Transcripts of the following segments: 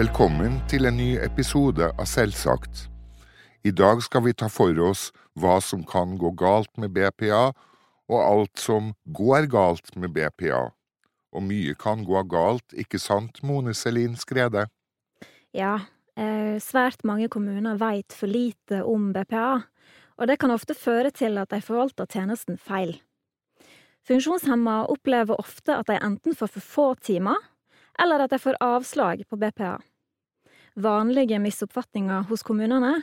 Velkommen til en ny episode av Selvsagt. I dag skal vi ta for oss hva som kan gå galt med BPA, og alt som går galt med BPA. Og mye kan gå galt, ikke sant, Mone Selin Skrede? Ja, eh, svært mange kommuner veit for lite om BPA, og det kan ofte føre til at de forvalter tjenesten feil. Funksjonshemma opplever ofte at de enten får for få timer, eller at de får avslag på BPA. Vanlige misoppfatninger hos kommunene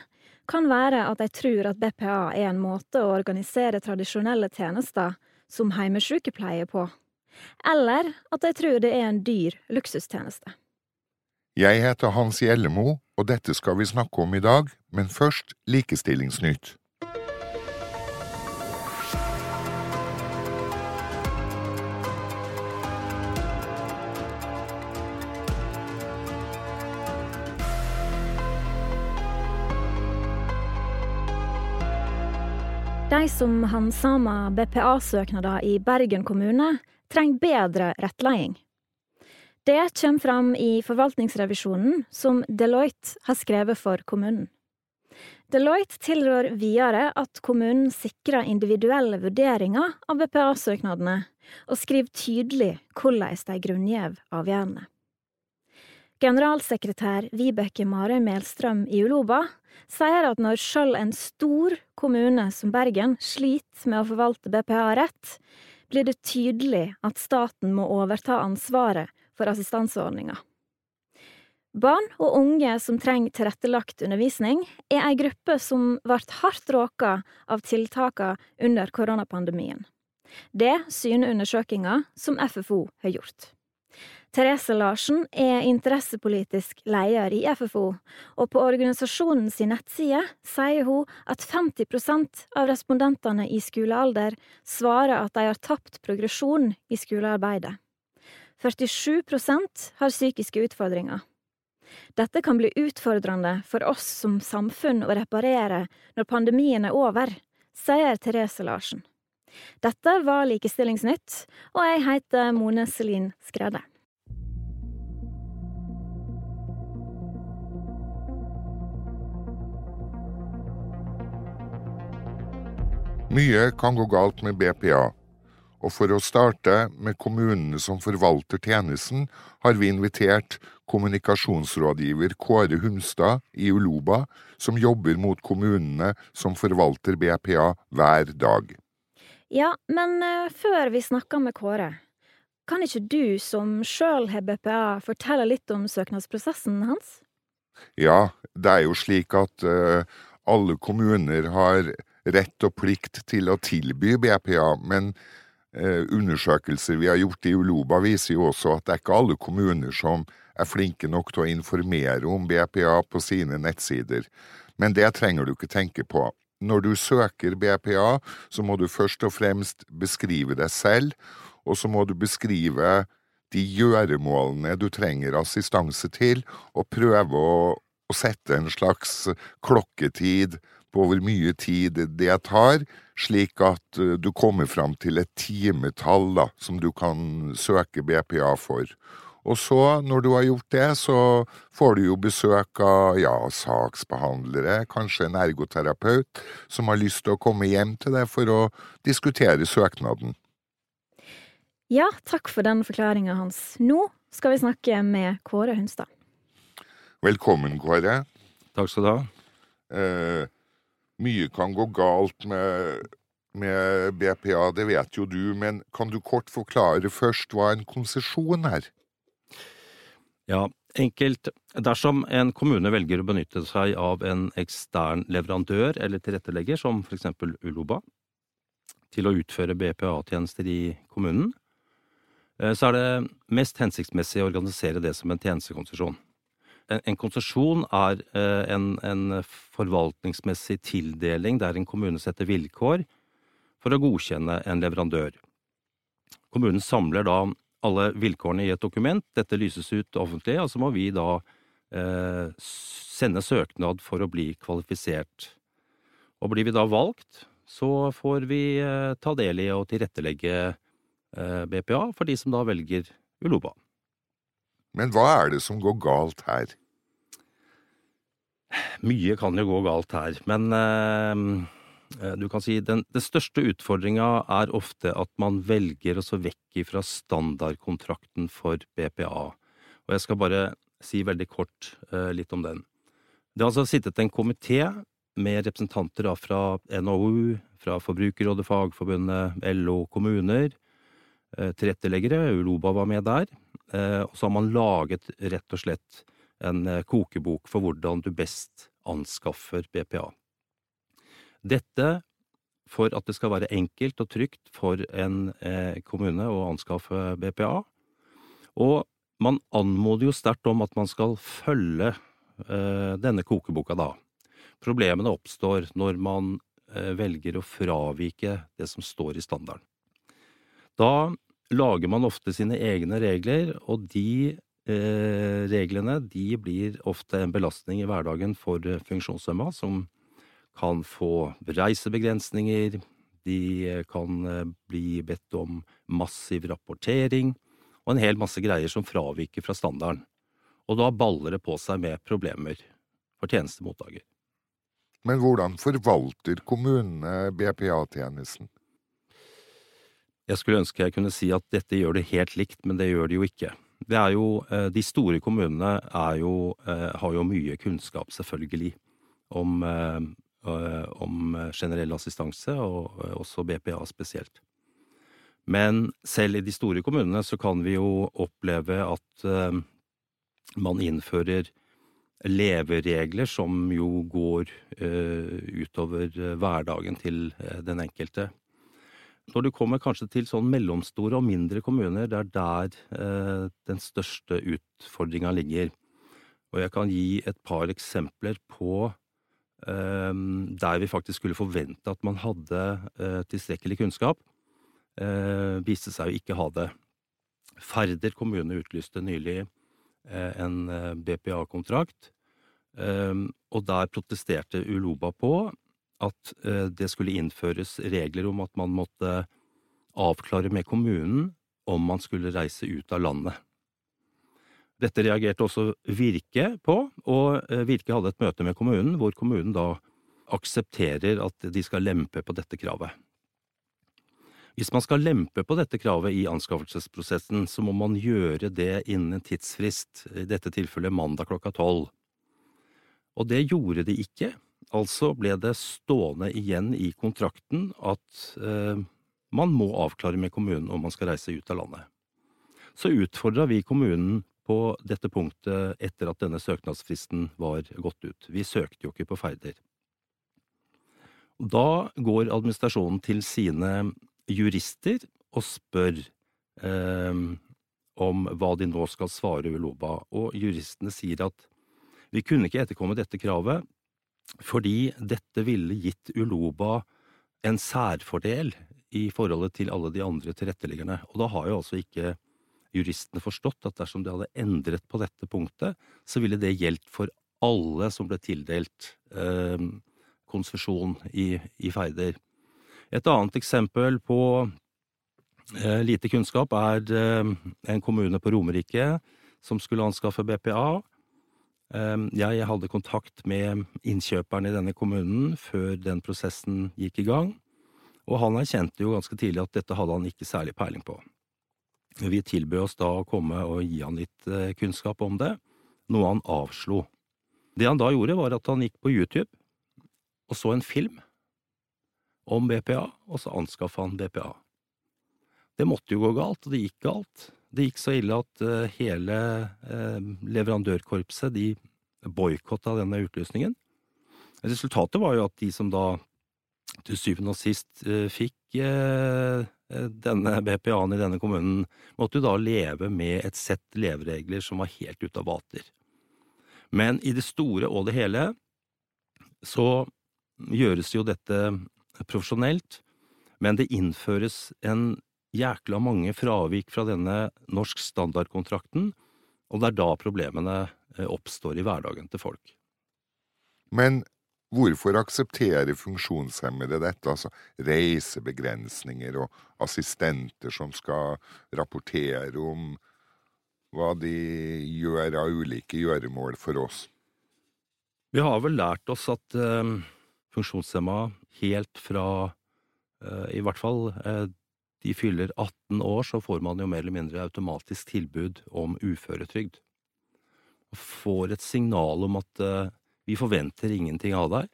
kan være at de tror at BPA er en måte å organisere tradisjonelle tjenester som heimesykepleie på, eller at de tror det er en dyr luksustjeneste. Jeg heter Hans Gjellemo, og dette skal vi snakke om i dag, men først Likestillingsnytt. De som handsamer BPA-søknader i Bergen kommune, trenger bedre rettleding. Det kommer fram i forvaltningsrevisjonen som Deloitte har skrevet for kommunen. Deloitte tilrår videre at kommunen sikrer individuelle vurderinger av BPA-søknadene, og skriver tydelig hvordan de grunngjev avgjørende. Generalsekretær Vibeke Marøy Melstrøm i Uloba sier at når sjøl en stor kommune som Bergen sliter med å forvalte BPA rett, blir det tydelig at staten må overta ansvaret for assistanseordninga. Barn og unge som trenger tilrettelagt undervisning, er ei gruppe som ble hardt råka av tiltaka under koronapandemien. Det syner undersøkinga som FFO har gjort. Therese Larsen er interessepolitisk leder i FFO, og på organisasjonen sin nettside sier hun at 50% av respondentene i skolealder svarer at de har tapt progresjon i skolearbeidet. 47% har psykiske utfordringer. Dette kan bli utfordrende for oss som samfunn å reparere når pandemien er over, sier Therese Larsen. Dette var Likestillingsnytt, og jeg heter Mone Selin Skrede. Mye kan gå galt med BPA, og for å starte med kommunene som forvalter tjenesten, har vi invitert kommunikasjonsrådgiver Kåre Hunstad i Uloba, som jobber mot kommunene som forvalter BPA hver dag. Ja, men uh, før vi snakker med Kåre, kan ikke du som sjøl har BPA, fortelle litt om søknadsprosessen hans? Ja, det er jo slik at uh, alle kommuner har rett og plikt til å tilby BPA, men eh, undersøkelser vi har gjort i Uloba viser jo også at det er ikke alle kommuner som er flinke nok til å informere om BPA på sine nettsider. Men det trenger du ikke tenke på. Når du søker BPA, så må du først og fremst beskrive deg selv, og så må du beskrive de gjøremålene du trenger assistanse til, og prøve å, å sette en slags klokketid på hvor mye tid det tar, slik at eh, du kommer fram til et timetall da, som du kan søke BPA for. Og så, når du har gjort det, så får du jo besøk av ja, saksbehandlere, kanskje en ergoterapeut, som har lyst til å komme hjem til deg for å diskutere søknaden. Ja, takk for den forklaringa hans. Nå skal vi snakke med Kåre Hunstad. Velkommen, Kåre. Takk skal du ha. Eh, mye kan gå galt med, med BPA, det vet jo du, men kan du kort forklare først hva en konsesjon er? Ja, enkelt. Dersom en kommune velger å benytte seg av en ekstern leverandør eller tilrettelegger, som for eksempel Uloba, til å utføre BPA-tjenester i kommunen, eh, så er det mest hensiktsmessig å organisere det som en tjenestekonsesjon en, en konsesjon er eh, en, en, forvaltningsmessig tildeling der en kommune setter vilkår for å godkjenne en leverandør. Kommunen samler da alle vilkårene i et dokument, dette lyses ut offentlig, og så må vi da eh, sende søknad for å bli kvalifisert. Og blir vi da valgt, så får vi eh, ta del i å tilrettelegge eh, BPA for de som da velger Uloba. Men hva er det som går galt her? mye kan jo gå galt her. Men eh, du kan si den, den største utfordringa er ofte at man velger å så vekk fra standardkontrakten for BPA. Og jeg skal bare si veldig kort eh, litt om den. Det har altså sittet en komité med representanter fra NHO, fra Forbrukerrådet, Fagforbundet, LO, kommuner, eh, tilretteleggere, Uloba var med der, eh, og så har man laget rett og slett en eh, kokebok for hvordan du best anskaffer BPA. Dette for at det skal være enkelt og trygt for en kommune å anskaffe BPA. Og man anmoder jo sterkt om at man skal følge denne kokeboka da. Problemene oppstår når man velger å fravike det som står i standarden. Da lager man ofte sine egne regler, og de Eh, reglene de blir ofte en belastning i hverdagen for eh, funksjonshemma, som kan få reisebegrensninger, de eh, kan bli bedt om massiv rapportering og en hel masse greier som fraviker fra standarden. Og da baller det på seg med problemer for tjenestemottaker. Men hvordan forvalter kommunene BPA-tjenesten? Jeg skulle ønske jeg kunne si at dette gjør det helt likt, men det gjør det jo ikke. Det er jo eh, De store kommunene jo, eh, har jo mye kunnskap, selvfølgelig, om, eh, om generell assistanse, og også BPA spesielt. Men selv i de store kommunene så kan vi jo oppleve at man innfører leveregler som jo går utover hverdagen til den enkelte. Når du kommer kanskje til sånn mellomstore og mindre kommuner, det er der eh, den største utfordringa ligger. Og jeg kan gi et par eksempler på eh, der vi faktisk skulle forvente at man hadde eh, tilstrekkelig kunnskap. Viste seg å ikke ha det. Færder kommune utlyste nylig en BPA-kontrakt, og der protesterte Uloba på at eh, det skulle innføres regler om at man måtte avklare med kommunen om man skulle reise ut av landet. Dette reagerte også Virke på, og eh, Virke hadde et møte med kommunen, hvor kommunen da aksepterer at de skal lempe på dette kravet. Hvis man skal lempe på dette kravet i anskaffelsesprosessen, så må man gjøre det innen en tidsfrist, i dette tilfellet mandag klokka tolv. Og det gjorde de ikke, Altså ble det stående igjen i kontrakten at eh, man må avklare med kommunen om man skal reise ut av landet. Så utfordra vi kommunen på dette punktet etter at denne søknadsfristen var gått ut. Vi søkte jo ikke på ferder. Da går administrasjonen til sine jurister og spør eh, om hva de nå skal svare Uloba, og juristene sier at vi kunne ikke etterkomme dette kravet fordi dette ville gitt Uloba en særfordel i forholdet til alle de andre tilretteleggerne. Og da har jo altså ikke juristene forstått at dersom de hadde endret på dette punktet, så ville det gjeldt for alle som ble tildelt eh, konsesjon i, i Feider. Et annet eksempel på eh, lite kunnskap er eh, en kommune på Romerike som skulle anskaffe BPA. Ehm, jeg hadde kontakt med innkjøperen i denne kommunen før den prosessen gikk i gang, og han erkjente jo ganske tidlig at dette hadde han ikke særlig peiling på. Vi tilbød oss da å komme og gi han litt eh, kunnskap om det, noe han avslo. Det han da gjorde, var at han gikk på YouTube og så en film om BPA, og så anskaffa han BPA. Det måtte jo gå galt, og det gikk galt. Det gikk så ille at uh, hele uh, leverandørkorpset de boikotta denne utlysningen. Resultatet var jo at de som da til syvende og sist uh, fikk denne BPA-en i denne kommunen, måtte jo da leve med et sett leveregler som var helt ute av vater. Men i det store og det hele så gjøres jo dette profesjonelt, men det innføres en jækla mange fravik fra denne norsk standardkontrakten, og det er da problemene eh, oppstår i hverdagen til folk. Men hvorfor aksepterer funksjonshemmede dette, altså reisebegrensninger og assistenter som skal rapportere om hva de gjør av ulike gjøremål for oss? Vi har vel lært oss at eh, funksjonshemma helt fra eh, i hvert fall de fyller 18 år, så får man jo mer eller mindre automatisk tilbud om uføretrygd. Og får et signal om at eh, vi forventer ingenting av deg.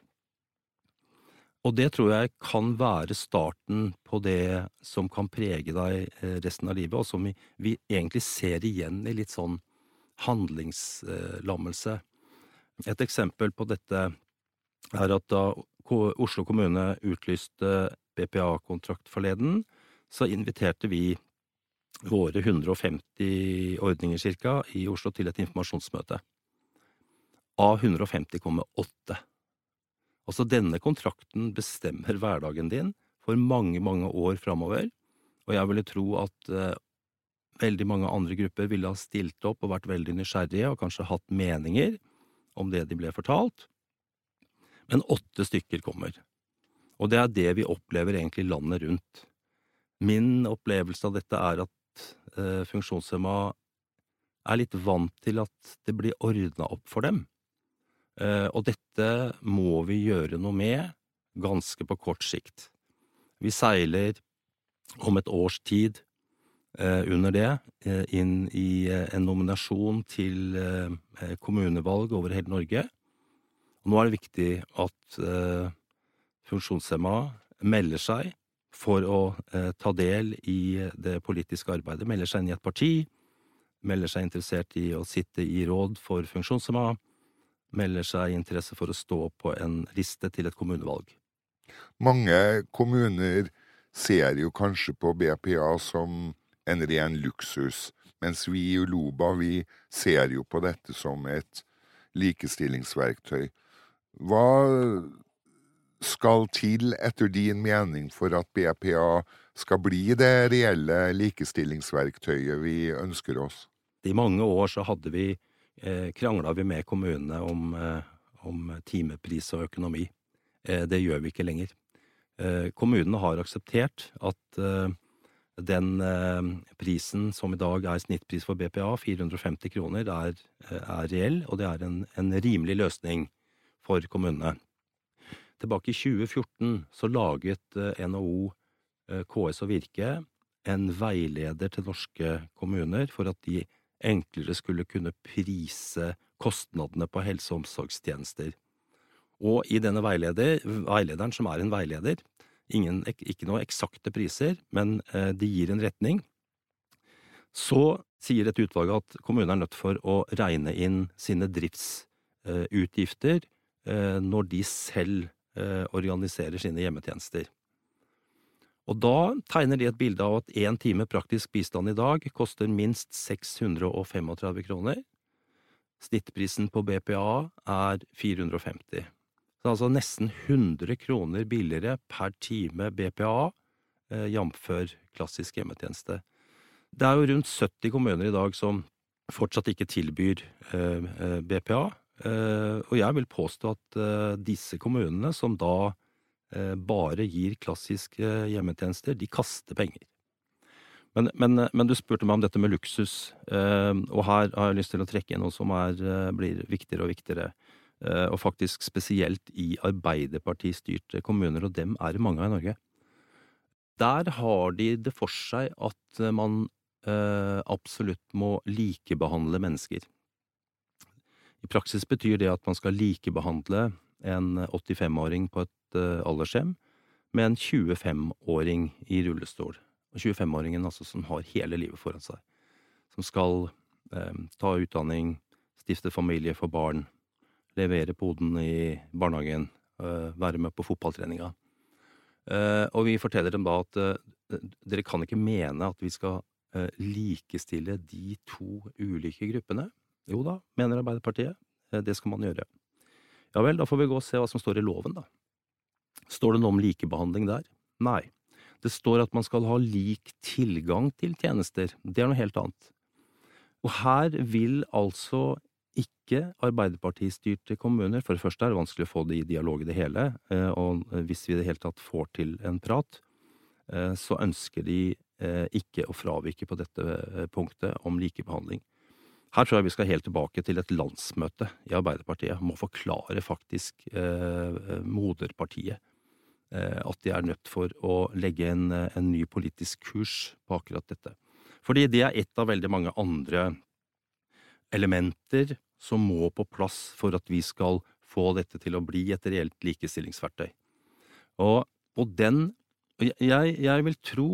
Og det tror jeg kan være starten på det som kan prege deg eh, resten av livet, og som vi, vi egentlig ser igjen i litt sånn handlingslammelse. Et eksempel på dette er at da Oslo kommune utlyste BPA-kontrakt forleden, så inviterte vi våre 150 ordninger cirka i Oslo til et informasjonsmøte. Av 150 kommer åtte. Altså denne kontrakten bestemmer hverdagen din for mange, mange år framover, og jeg ville tro at eh, veldig mange andre grupper ville ha stilt opp og vært veldig nysgjerrige og kanskje hatt meninger om det de ble fortalt, men åtte stykker kommer. Og det er det vi opplever egentlig landet rundt. Min opplevelse av dette er at eh, funksjonshemma er litt vant til at det blir ordna opp for dem. Eh, og dette må vi gjøre noe med ganske på kort sikt. Vi seiler om et års tid eh, under det eh, inn i eh, en nominasjon til eh, kommunevalg over hele Norge. Og nå er det viktig at funksjonshemma melder seg for å eh, ta del i det politiske arbeidet. Melder seg inn i et parti, melder seg interessert i å sitte i råd for funksjonshemma, melder seg interesse for å stå på en liste til et kommunevalg. Mange kommuner ser jo kanskje på BPA som en ren luksus, mens vi i Uloba vi ser jo på dette som et likestillingsverktøy. Hva skal til, etter din mening, for at BPA skal bli det reelle likestillingsverktøyet vi ønsker oss? I mange år så hadde vi eh, krangla vi med kommunene om, eh, om, timepris og økonomi. Eh, det gjør vi ikke lenger. Eh, kommunene har akseptert at eh, den eh, prisen som i dag er snittpris for BPA, 450 kroner, er, er reell, og det er en, en rimelig løsning for kommunene. Tilbake i 2014 så laget eh, NHO, eh, KS og Virke en veileder til norske kommuner for at de enklere skulle kunne prise kostnadene på helse- og omsorgstjenester. Og i denne veileder, veilederen, som er en veileder, ingen, ikke noe eksakte priser, men eh, de gir en retning, så sier et utvalg at kommunen er nødt for å regne inn sine driftsutgifter når de selv organiserer sine hjemmetjenester. Og da tegner de et bilde av at én time praktisk bistand i dag koster minst 635 kroner. Snittprisen på BPA er 450. Så altså nesten 100 kroner billigere per time BPA, eh, jf. klassisk hjemmetjeneste. Det er jo rundt 70 kommuner i dag som fortsatt ikke tilbyr eh, eh BPA, Eh, og jeg vil påstå at eh, disse kommunene, som da eh, bare gir klassiske hjemmetjenester, de kaster penger. Men, men, men, du spurte meg om dette med luksus, og her har jeg lyst til å trekke inn noe som er, blir viktigere og viktigere. Og faktisk spesielt i Arbeiderpartistyrte kommuner, og dem er det mange av i Norge. Der har de det for seg at man absolutt må likebehandle mennesker. I praksis betyr det at man skal likebehandle en 85-åring på et uh, aldershjem med en 25-åring i rullestol. Og 25-åringen altså som har hele livet foran seg. Som skal eh, ta utdanning, stifte familie, for barn, levere poden i barnehagen, eh, være med på fotballtreninga. og vi forteller dem da at dere kan ikke mene at vi skal likestille de to ulike gruppene. Jo da, mener Arbeiderpartiet. Eh, det skal man gjøre. Ja vel, da får vi gå og se hva som står i loven, da. Står det noe om likebehandling der? Nei. Det står at man skal ha lik tilgang til tjenester. Det er noe helt annet. Og her vil altså ikke Arbeiderpartistyrte kommuner For det første er det vanskelig å få det i dialog i det hele, eh, og hvis vi i det hele tatt får til en prat, eh, så ønsker de ikke å fravike på dette punktet om likebehandling. Her tror jeg vi skal helt tilbake til et landsmøte i Arbeiderpartiet. Må forklare faktisk eh, moderpartiet eh, at de er nødt for å legge en, en, ny politisk kurs på akkurat dette. Fordi det er et av veldig mange andre elementer som må på plass for at vi skal få dette til å bli et reelt likestillingsverktøy. Og, og den jeg, jeg vil tro,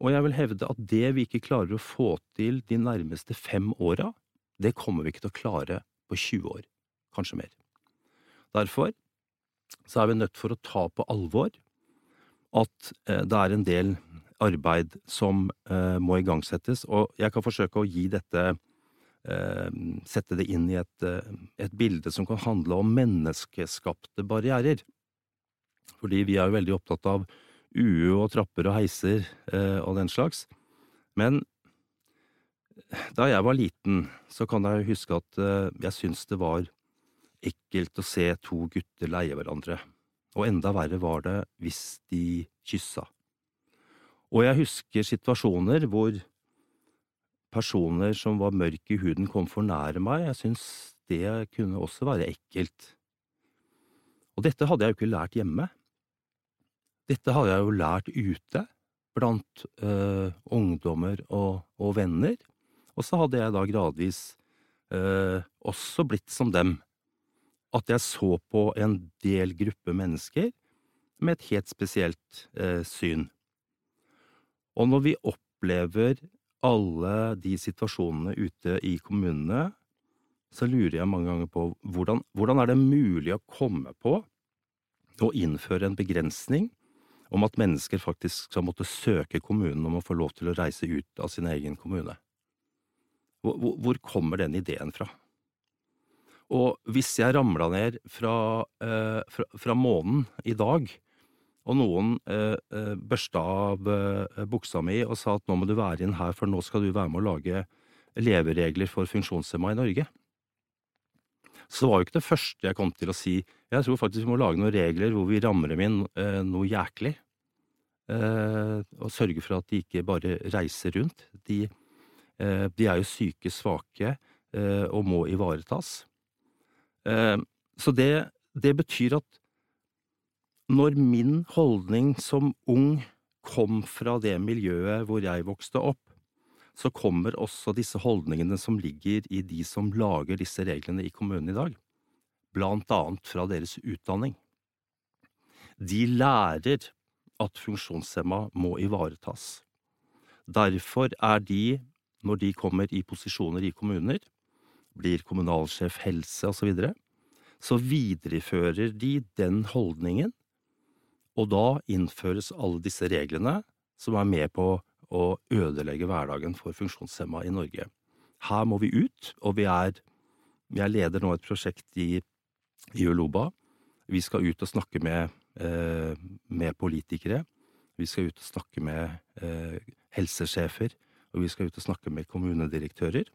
og jeg vil hevde, at det vi ikke klarer å få til de nærmeste fem åra, det kommer vi ikke til å klare på 20 år, kanskje mer. Derfor så er vi nødt for å ta på alvor at eh, det er en del arbeid som eh, må igangsettes, og jeg kan forsøke å gi dette eh, Sette det inn i et, et bilde som kan handle om menneskeskapte barrierer. Fordi vi er jo veldig opptatt av UE og trapper og heiser og den slags. Men da jeg var liten, så kan jeg huske at eh, jeg syntes det var ekkelt å se to gutter leie hverandre, og enda verre var det hvis de kyssa. Og jeg husker situasjoner hvor personer som var mørke i huden kom for nære meg, jeg syntes det kunne også være ekkelt. Og dette hadde jeg jo ikke lært hjemme. Dette hadde jeg jo lært ute, blant øh, ungdommer og, og, venner, og så hadde jeg da gradvis eh, også blitt som dem. At jeg så på en del gruppe mennesker med et helt spesielt eh, syn. Og når vi opplever alle de situasjonene ute i kommunene, så lurer jeg mange ganger på hvordan, hvordan er det mulig å komme på å innføre en begrensning om at mennesker faktisk skal måtte søke kommunen om å få lov til å reise ut av sin egen kommune. Hvor, hvor kommer den ideen fra? Og hvis jeg ramla ned fra, eh, fra, fra, månen i dag, og noen eh, eh børsta av eh, buksa mi og sa at nå må du være inn her, for nå skal du være med å lage leveregler for funksjonshemma i Norge, så var jo ikke det første jeg kom til å si jeg tror faktisk vi må lage noen regler hvor vi rammer dem inn eh, noe jæklig. Eh, og sørge for at de ikke bare reiser rundt. De, de er jo syke, svake eh, og må ivaretas. Eh, så det, det betyr at når min holdning som ung kom fra det miljøet hvor jeg vokste opp, så kommer også disse holdningene som ligger i de som lager disse reglene i kommunen i dag, blant annet fra deres utdanning. De lærer at funksjonshemma må ivaretas. Derfor er de, når de kommer i posisjoner i kommuner, blir kommunalsjef helse osv., så, videre, så viderefører de den holdningen, og da innføres alle disse reglene som er med på å ødelegge hverdagen for funksjonshemma i Norge. Her må vi ut, og vi er Jeg leder nå et prosjekt i, i Uloba. Vi skal ut og snakke med, eh, med politikere. Vi skal ut og snakke med eh, helsesjefer, og vi skal ut og snakke med kommunedirektører.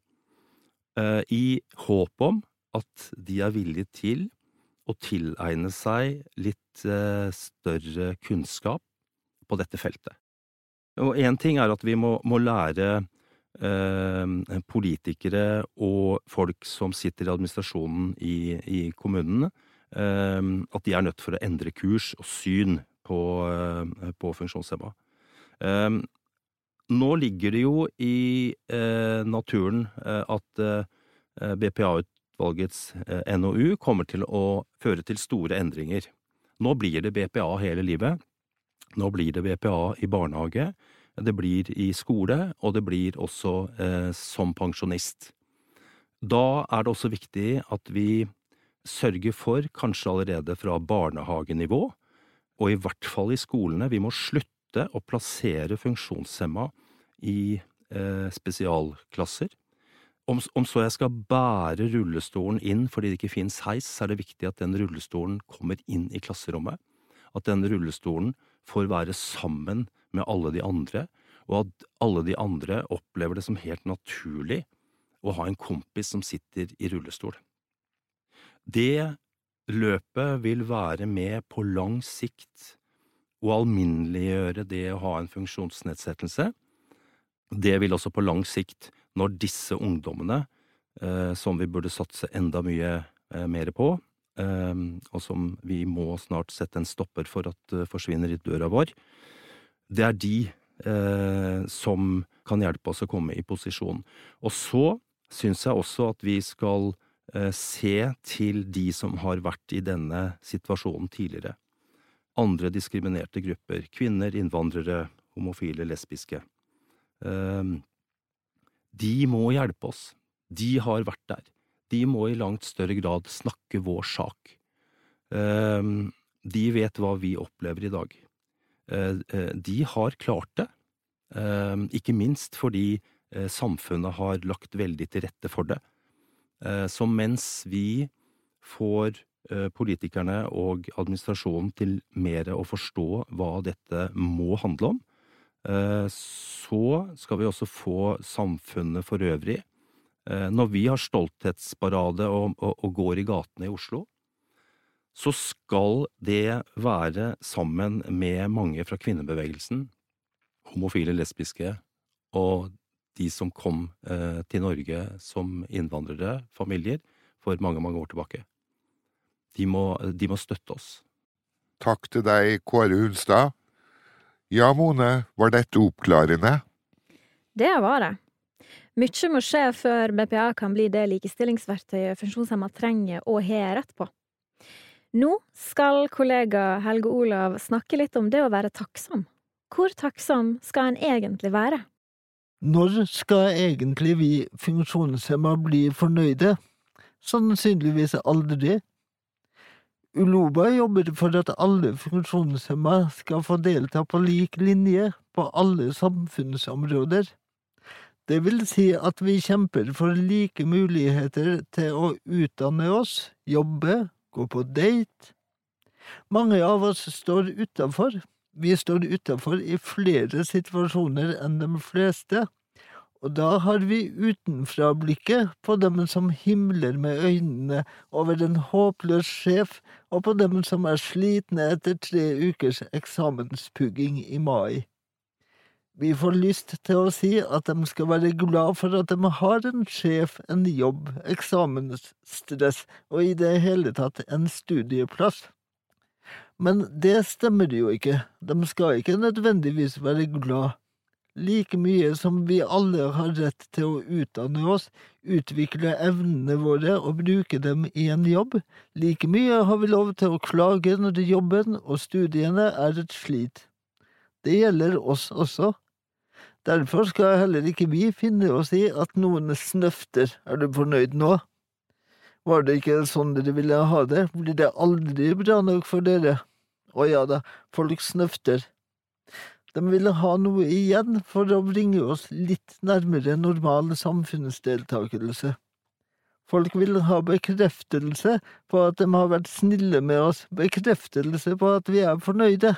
Eh, I håp om at de er villige til å tilegne seg litt eh, større kunnskap på dette feltet. Og én ting er at vi må, må lære eh, politikere og folk som sitter i administrasjonen i, i kommunene, eh, at de er nødt for å endre kurs og syn på, eh, på funksjonshemma. Eh, nå ligger det jo i eh, naturen eh, at BPA-utvalgets NOU kommer til å føre til store endringer. Nå blir det BPA hele livet. Nå blir det BPA i barnehage, det blir i skole, og det blir også eh, som pensjonist. Da er det også viktig at vi sørger for, kanskje allerede fra barnehagenivå, og i hvert fall i skolene, vi må slutte å plassere funksjonshemma i eh, spesialklasser. Om, om, så jeg skal bære rullestolen inn fordi det ikke finnes heis, så er det viktig at den rullestolen kommer inn i klasserommet. At den rullestolen får være sammen med alle de andre, og at alle de andre opplever det som helt naturlig å ha en kompis som sitter i rullestol. Det løpet vil være med på lang sikt å alminneliggjøre det å ha en funksjonsnedsettelse. Det vil også på lang sikt, når disse ungdommene som vi burde satse enda mye mer på, og som vi må snart sette en stopper for at forsvinner i døra vår. Det er de som kan hjelpe oss å komme i posisjon. Og så syns jeg også at vi skal se til de som har vært i denne situasjonen tidligere andre diskriminerte grupper, kvinner, innvandrere, homofile, lesbiske. Ehm, de må hjelpe oss. De har vært der. De må i langt større grad snakke vår sak. Ehm, de vet hva vi opplever i dag. Eh, eh, de har klart det, ehm, ikke minst fordi eh, samfunnet har lagt veldig til rette for det. Så mens vi får politikerne og administrasjonen til mer å forstå hva dette må handle om. Eh, så skal vi også få samfunnet for øvrig. Eh, når vi har stolthetsparade og, og, og går i gatene i Oslo, så skal det være sammen med mange fra kvinnebevegelsen, homofile, lesbiske og de som kom til Norge som innvandrere, familier, for mange, mange år tilbake. De må, de må støtte oss. Takk til deg, Kåre Hunstad. Ja, Mone, var dette oppklarende? Det var det. Mykje må skje før BPA kan bli det likestillingsverktøyet funksjonshemma trenger og har rett på. Nå skal kollega Helge Olav snakke litt om det å være takksom. Hvor takksom skal en egentlig være? Når skal egentlig vi funksjonshemma bli fornøyde? Sannsynligvis aldri. Uloba jobber for at alle funksjonshemma skal få delta på lik linje på alle samfunnsområder. Det vil si at vi kjemper for like muligheter til å utdanne oss, jobbe, gå på date. Mange av oss står utafor. Vi står utafor i flere situasjoner enn de fleste, og da har vi utenfra-blikket på dem som himler med øynene over en håpløs sjef, og på dem som er slitne etter tre ukers eksamenspugging i mai. Vi får lyst til å si at de skal være glad for at de har en sjef, en jobb, eksamensstress og i det hele tatt en studieplass. Men det stemmer jo ikke, de skal ikke nødvendigvis være glad like mye som vi alle har rett til å utdanne oss, utvikle evnene våre og bruke dem i en jobb, like mye har vi lov til å klage når jobben og studiene er et slit. Det gjelder oss også. Derfor skal heller ikke vi finne oss i at noen snøfter. Er du fornøyd nå? Var det ikke sånn dere ville ha det, blir det aldri bra nok for dere. Å ja da, folk snøfter. De ville ha noe igjen for å bringe oss litt nærmere normal samfunnsdeltakelse. Folk vil ha bekreftelse på at de har vært snille med oss, bekreftelse på at vi er fornøyde.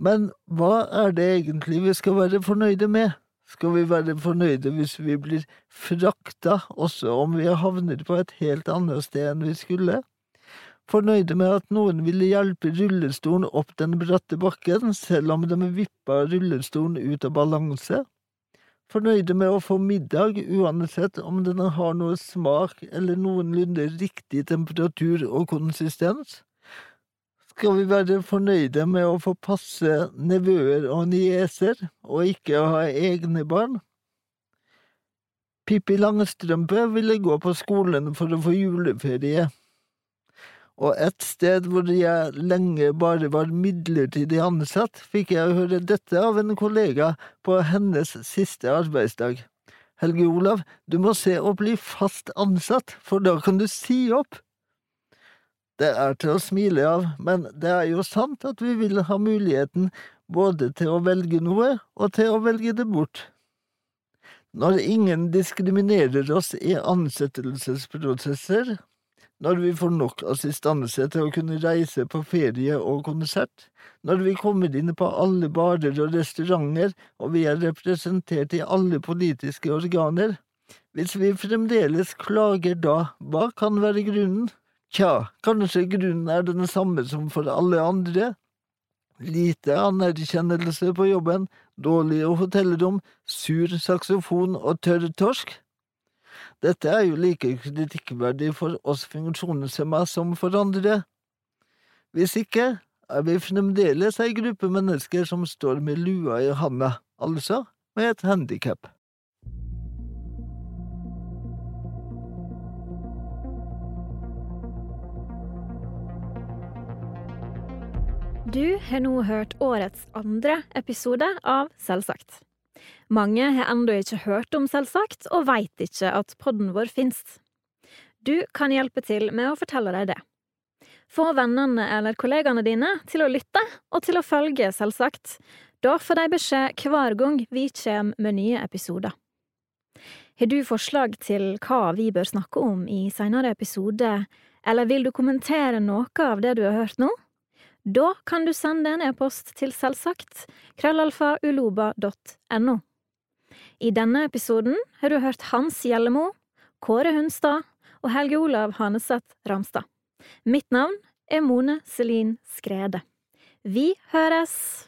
Men hva er det egentlig vi skal være fornøyde med? Skal vi være fornøyde hvis vi blir frakta, også om vi havner på et helt annet sted enn vi skulle? Fornøyde med at noen ville hjelpe rullestolen opp den bratte bakken, selv om de vippa rullestolen ut av balanse, fornøyde med å få middag uansett om den har noe smak eller noenlunde riktig temperatur og konsistens, skal vi være fornøyde med å få passe nevøer og nieser og ikke ha egne barn? Pippi Langstrømpe ville gå på skolen for å få juleferie og et sted hvor jeg lenge bare var midlertidig ansatt, fikk jeg høre dette av en kollega på hennes siste arbeidsdag. Helge Olav, du må se å bli fast ansatt, for da kan du si opp. Det er til å smile av, men det er jo sant at vi vil ha muligheten både til å velge noe og til å velge det bort. Når ingen diskriminerer oss i ansettelsesprosesser, når vi får nok assistanse til å kunne reise på ferie og konsert, når vi kommer inn på alle barer og restauranter og vi er representert i alle politiske organer, hvis vi fremdeles klager da, hva kan være grunnen? Tja, kanskje grunnen er den samme som for alle andre? Lite anerkjennelse på jobben, dårlige hotellrom, sur saksofon og tørr torsk? Dette er jo like kritikkverdig for oss funksjonshemmede som for andre. Hvis ikke er vi fremdeles ei gruppe mennesker som står med lua i handa, altså med et handikap. Du har nå hørt årets andre episode av Selvsagt. Mange har ennå ikke hørt om Selvsagt, og veit ikke at podden vår finnes. Du kan hjelpe til med å fortelle dem det. Få vennene eller kollegaene dine til å lytte, og til å følge Selvsagt. Da får de beskjed hver gang vi kommer med nye episoder. Har du forslag til hva vi bør snakke om i senere episode, eller vil du kommentere noe av det du har hørt nå? Da kan du sende en e-post til selvsagt krøllalfauloba.no. I denne episoden har du hørt Hans Gjellemo, Kåre Hunstad og Helge Olav Haneseth Ramstad. Mitt navn er Mone Selin Skrede. Vi høres!